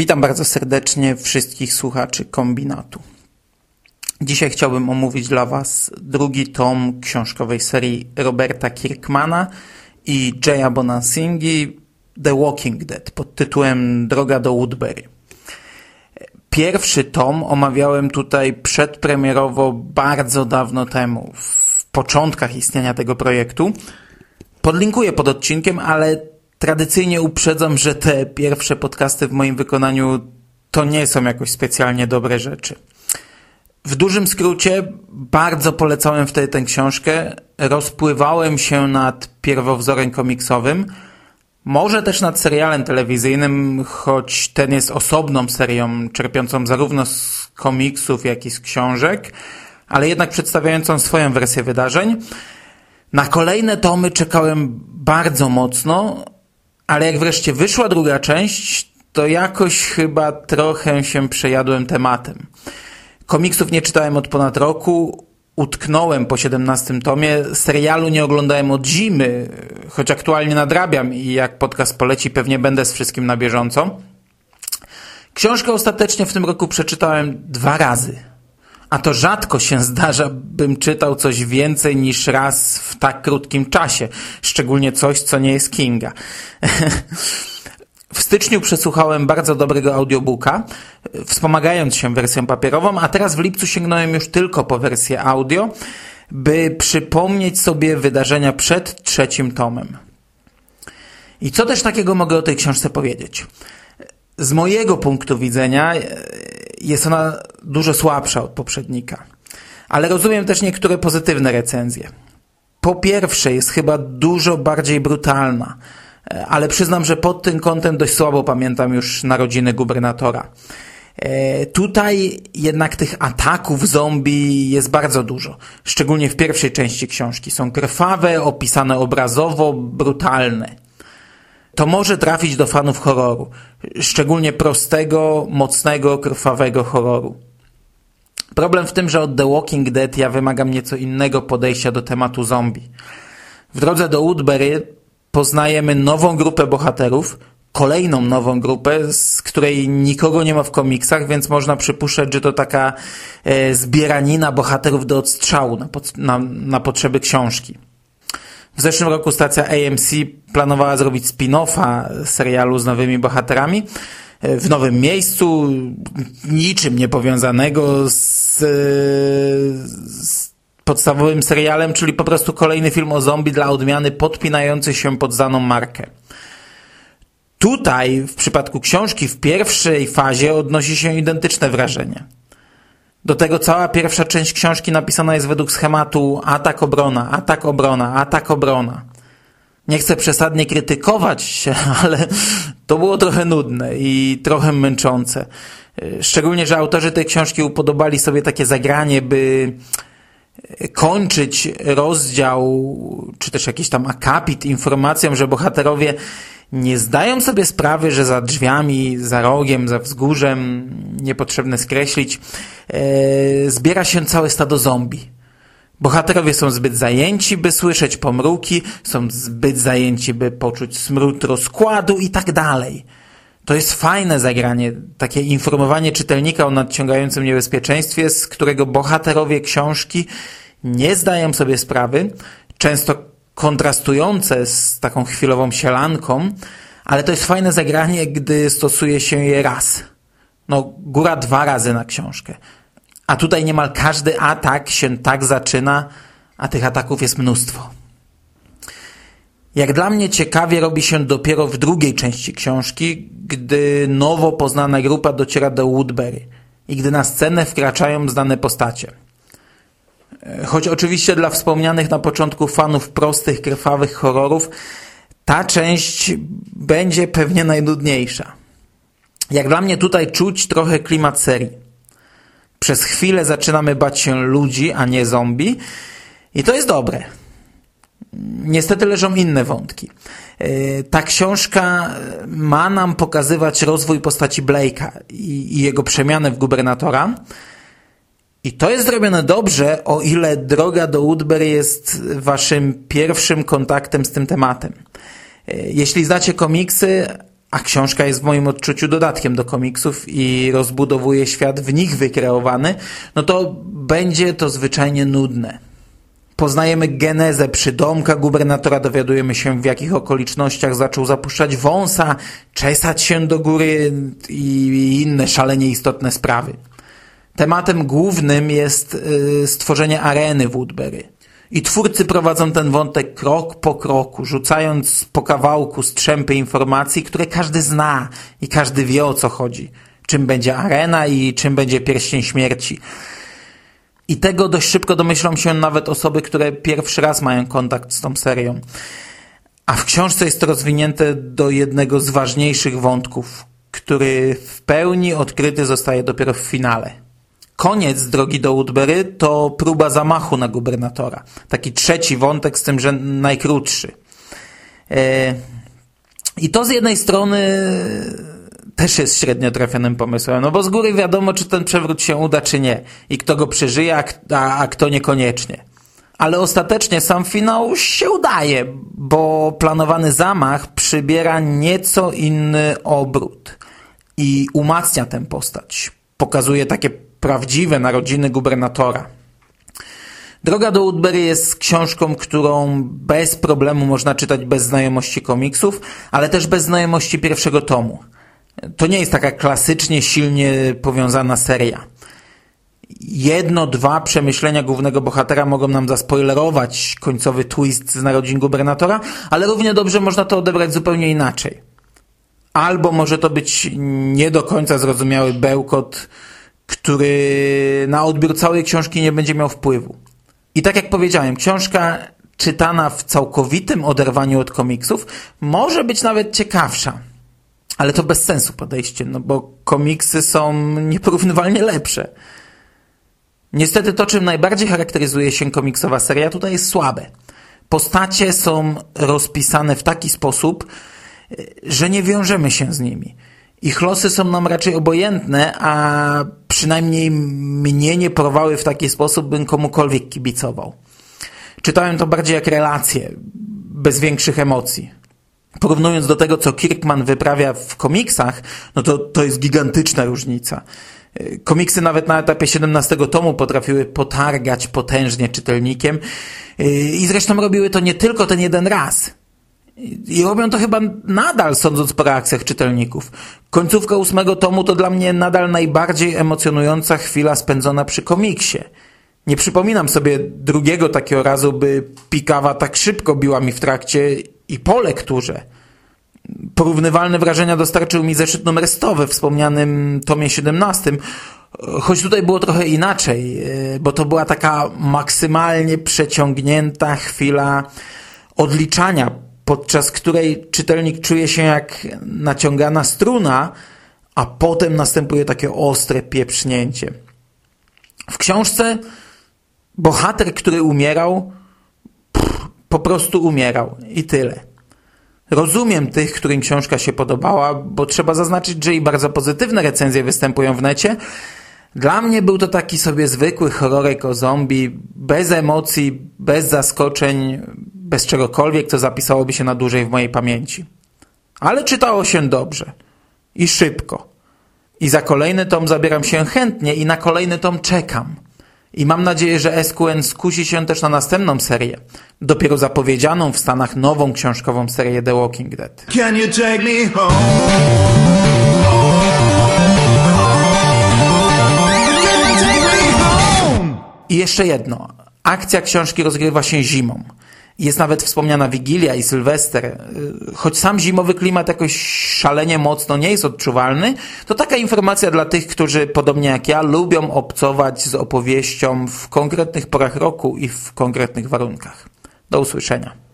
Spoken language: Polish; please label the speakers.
Speaker 1: Witam bardzo serdecznie wszystkich słuchaczy kombinatu. Dzisiaj chciałbym omówić dla Was drugi tom książkowej serii Roberta Kirkmana i Jaya Bonansingi The Walking Dead pod tytułem Droga do Woodbury. Pierwszy tom omawiałem tutaj przedpremierowo bardzo dawno temu, w początkach istnienia tego projektu. Podlinkuję pod odcinkiem, ale tradycyjnie uprzedzam, że te pierwsze podcasty w moim wykonaniu to nie są jakoś specjalnie dobre rzeczy. W dużym skrócie bardzo polecałem wtedy tę książkę. Rozpływałem się nad pierwowzorem komiksowym, może też nad serialem telewizyjnym, choć ten jest osobną serią, czerpiącą zarówno z komiksów, jak i z książek, ale jednak przedstawiającą swoją wersję wydarzeń. Na kolejne tomy czekałem bardzo mocno, ale jak wreszcie wyszła druga część, to jakoś chyba trochę się przejadłem tematem. Komiksów nie czytałem od ponad roku, utknąłem po 17 tomie, serialu nie oglądałem od zimy, choć aktualnie nadrabiam i jak podcast poleci pewnie będę z wszystkim na bieżąco. Książkę ostatecznie w tym roku przeczytałem dwa razy. A to rzadko się zdarza, bym czytał coś więcej niż raz w tak krótkim czasie. Szczególnie coś, co nie jest Kinga. W styczniu przesłuchałem bardzo dobrego audiobooka, wspomagając się wersją papierową, a teraz w lipcu sięgnąłem już tylko po wersję audio, by przypomnieć sobie wydarzenia przed trzecim tomem. I co też takiego mogę o tej książce powiedzieć? Z mojego punktu widzenia jest ona dużo słabsza od poprzednika. Ale rozumiem też niektóre pozytywne recenzje. Po pierwsze, jest chyba dużo bardziej brutalna, ale przyznam, że pod tym kątem dość słabo pamiętam już narodziny gubernatora. E, tutaj jednak tych ataków zombie jest bardzo dużo, szczególnie w pierwszej części książki. Są krwawe, opisane obrazowo, brutalne. To może trafić do fanów horroru, szczególnie prostego, mocnego, krwawego horroru. Problem w tym, że od The Walking Dead ja wymagam nieco innego podejścia do tematu zombie. W drodze do Woodbury poznajemy nową grupę bohaterów, kolejną nową grupę, z której nikogo nie ma w komiksach, więc można przypuszczać, że to taka e, zbieranina bohaterów do odstrzału na, pod, na, na potrzeby książki. W zeszłym roku stacja AMC planowała zrobić spin-offa serialu z nowymi bohaterami e, w nowym miejscu, niczym nie powiązanego z, z podstawowym serialem, czyli po prostu kolejny film o zombie dla odmiany podpinający się pod daną markę. Tutaj, w przypadku książki, w pierwszej fazie odnosi się identyczne wrażenie. Do tego cała pierwsza część książki napisana jest według schematu atak obrona, atak obrona, atak obrona. Nie chcę przesadnie krytykować się, ale to było trochę nudne i trochę męczące. Szczególnie, że autorzy tej książki upodobali sobie takie zagranie, by kończyć rozdział, czy też jakiś tam akapit informacją, że bohaterowie nie zdają sobie sprawy, że za drzwiami, za rogiem, za wzgórzem, niepotrzebne skreślić, e, zbiera się całe stado zombie. Bohaterowie są zbyt zajęci, by słyszeć pomruki, są zbyt zajęci, by poczuć smród rozkładu i tak dalej. To jest fajne zagranie, takie informowanie czytelnika o nadciągającym niebezpieczeństwie, z którego bohaterowie książki nie zdają sobie sprawy, często kontrastujące z taką chwilową sielanką, ale to jest fajne zagranie, gdy stosuje się je raz. No, góra dwa razy na książkę. A tutaj niemal każdy atak się tak zaczyna, a tych ataków jest mnóstwo. Jak dla mnie ciekawie robi się dopiero w drugiej części książki, gdy nowo poznana grupa dociera do Woodbury i gdy na scenę wkraczają znane postacie. Choć oczywiście dla wspomnianych na początku fanów prostych, krwawych horrorów ta część będzie pewnie najnudniejsza. Jak dla mnie tutaj czuć trochę klimat serii. Przez chwilę zaczynamy bać się ludzi, a nie zombie i to jest dobre. Niestety leżą inne wątki. E, ta książka ma nam pokazywać rozwój postaci Blake'a i, i jego przemianę w gubernatora, i to jest zrobione dobrze, o ile droga do Woodbury jest waszym pierwszym kontaktem z tym tematem. E, jeśli znacie komiksy, a książka jest w moim odczuciu dodatkiem do komiksów i rozbudowuje świat w nich wykreowany, no to będzie to zwyczajnie nudne. Poznajemy genezę przydomka gubernatora, dowiadujemy się w jakich okolicznościach zaczął zapuszczać wąsa, czesać się do góry i inne szalenie istotne sprawy. Tematem głównym jest y, stworzenie areny Woodbury. I twórcy prowadzą ten wątek krok po kroku, rzucając po kawałku strzępy informacji, które każdy zna i każdy wie o co chodzi. Czym będzie arena i czym będzie pierścień śmierci. I tego dość szybko domyślą się nawet osoby, które pierwszy raz mają kontakt z tą serią. A w książce jest to rozwinięte do jednego z ważniejszych wątków, który w pełni odkryty zostaje dopiero w finale. Koniec drogi do Woodbury to próba zamachu na gubernatora. Taki trzeci wątek, z tym, że najkrótszy. E, I to z jednej strony też jest średnio trafionym pomysłem, no bo z góry wiadomo, czy ten przewrót się uda, czy nie. I kto go przeżyje, a, a, a kto niekoniecznie. Ale ostatecznie sam finał się udaje, bo planowany zamach przybiera nieco inny obrót i umacnia tę postać. Pokazuje takie prawdziwe narodziny gubernatora. Droga do Woodbury jest książką, którą bez problemu można czytać bez znajomości komiksów, ale też bez znajomości pierwszego tomu. To nie jest taka klasycznie silnie powiązana seria. Jedno, dwa przemyślenia głównego bohatera mogą nam zaspoilerować końcowy twist z narodzin gubernatora, ale równie dobrze można to odebrać zupełnie inaczej. Albo może to być nie do końca zrozumiały bełkot, który na odbiór całej książki nie będzie miał wpływu. I tak jak powiedziałem, książka czytana w całkowitym oderwaniu od komiksów może być nawet ciekawsza. Ale to bez sensu podejście, no bo komiksy są nieporównywalnie lepsze. Niestety to, czym najbardziej charakteryzuje się komiksowa seria, tutaj jest słabe. Postacie są rozpisane w taki sposób, że nie wiążemy się z nimi. Ich losy są nam raczej obojętne, a przynajmniej mnie nie porwały w taki sposób, bym komukolwiek kibicował. Czytałem to bardziej jak relacje, bez większych emocji. Porównując do tego, co Kirkman wyprawia w komiksach, no to to jest gigantyczna różnica. Komiksy nawet na etapie 17 tomu potrafiły potargać potężnie czytelnikiem i zresztą robiły to nie tylko ten jeden raz. I robią to chyba nadal, sądząc po reakcjach czytelników. Końcówka ósmego tomu to dla mnie nadal najbardziej emocjonująca chwila spędzona przy komiksie. Nie przypominam sobie drugiego takiego razu, by pikawa tak szybko biła mi w trakcie i po lekturze. Porównywalne wrażenia dostarczył mi zeszyt numer 100 we wspomnianym tomie 17, choć tutaj było trochę inaczej, bo to była taka maksymalnie przeciągnięta chwila odliczania podczas której czytelnik czuje się jak naciągana struna, a potem następuje takie ostre pieprznięcie. W książce bohater, który umierał, pff, po prostu umierał i tyle. Rozumiem tych, którym książka się podobała, bo trzeba zaznaczyć, że i bardzo pozytywne recenzje występują w necie. Dla mnie był to taki sobie zwykły horrorek o zombie, bez emocji, bez zaskoczeń, bez czegokolwiek, co zapisałoby się na dłużej w mojej pamięci. Ale czytało się dobrze i szybko. I za kolejny tom zabieram się chętnie i na kolejny tom czekam. I mam nadzieję, że SQN skusi się też na następną serię, dopiero zapowiedzianą w Stanach nową książkową serię The Walking Dead. I jeszcze jedno. Akcja książki rozgrywa się zimą. Jest nawet wspomniana Wigilia i Sylwester. Choć sam zimowy klimat jakoś szalenie mocno nie jest odczuwalny, to taka informacja dla tych, którzy podobnie jak ja lubią obcować z opowieścią w konkretnych porach roku i w konkretnych warunkach. Do usłyszenia.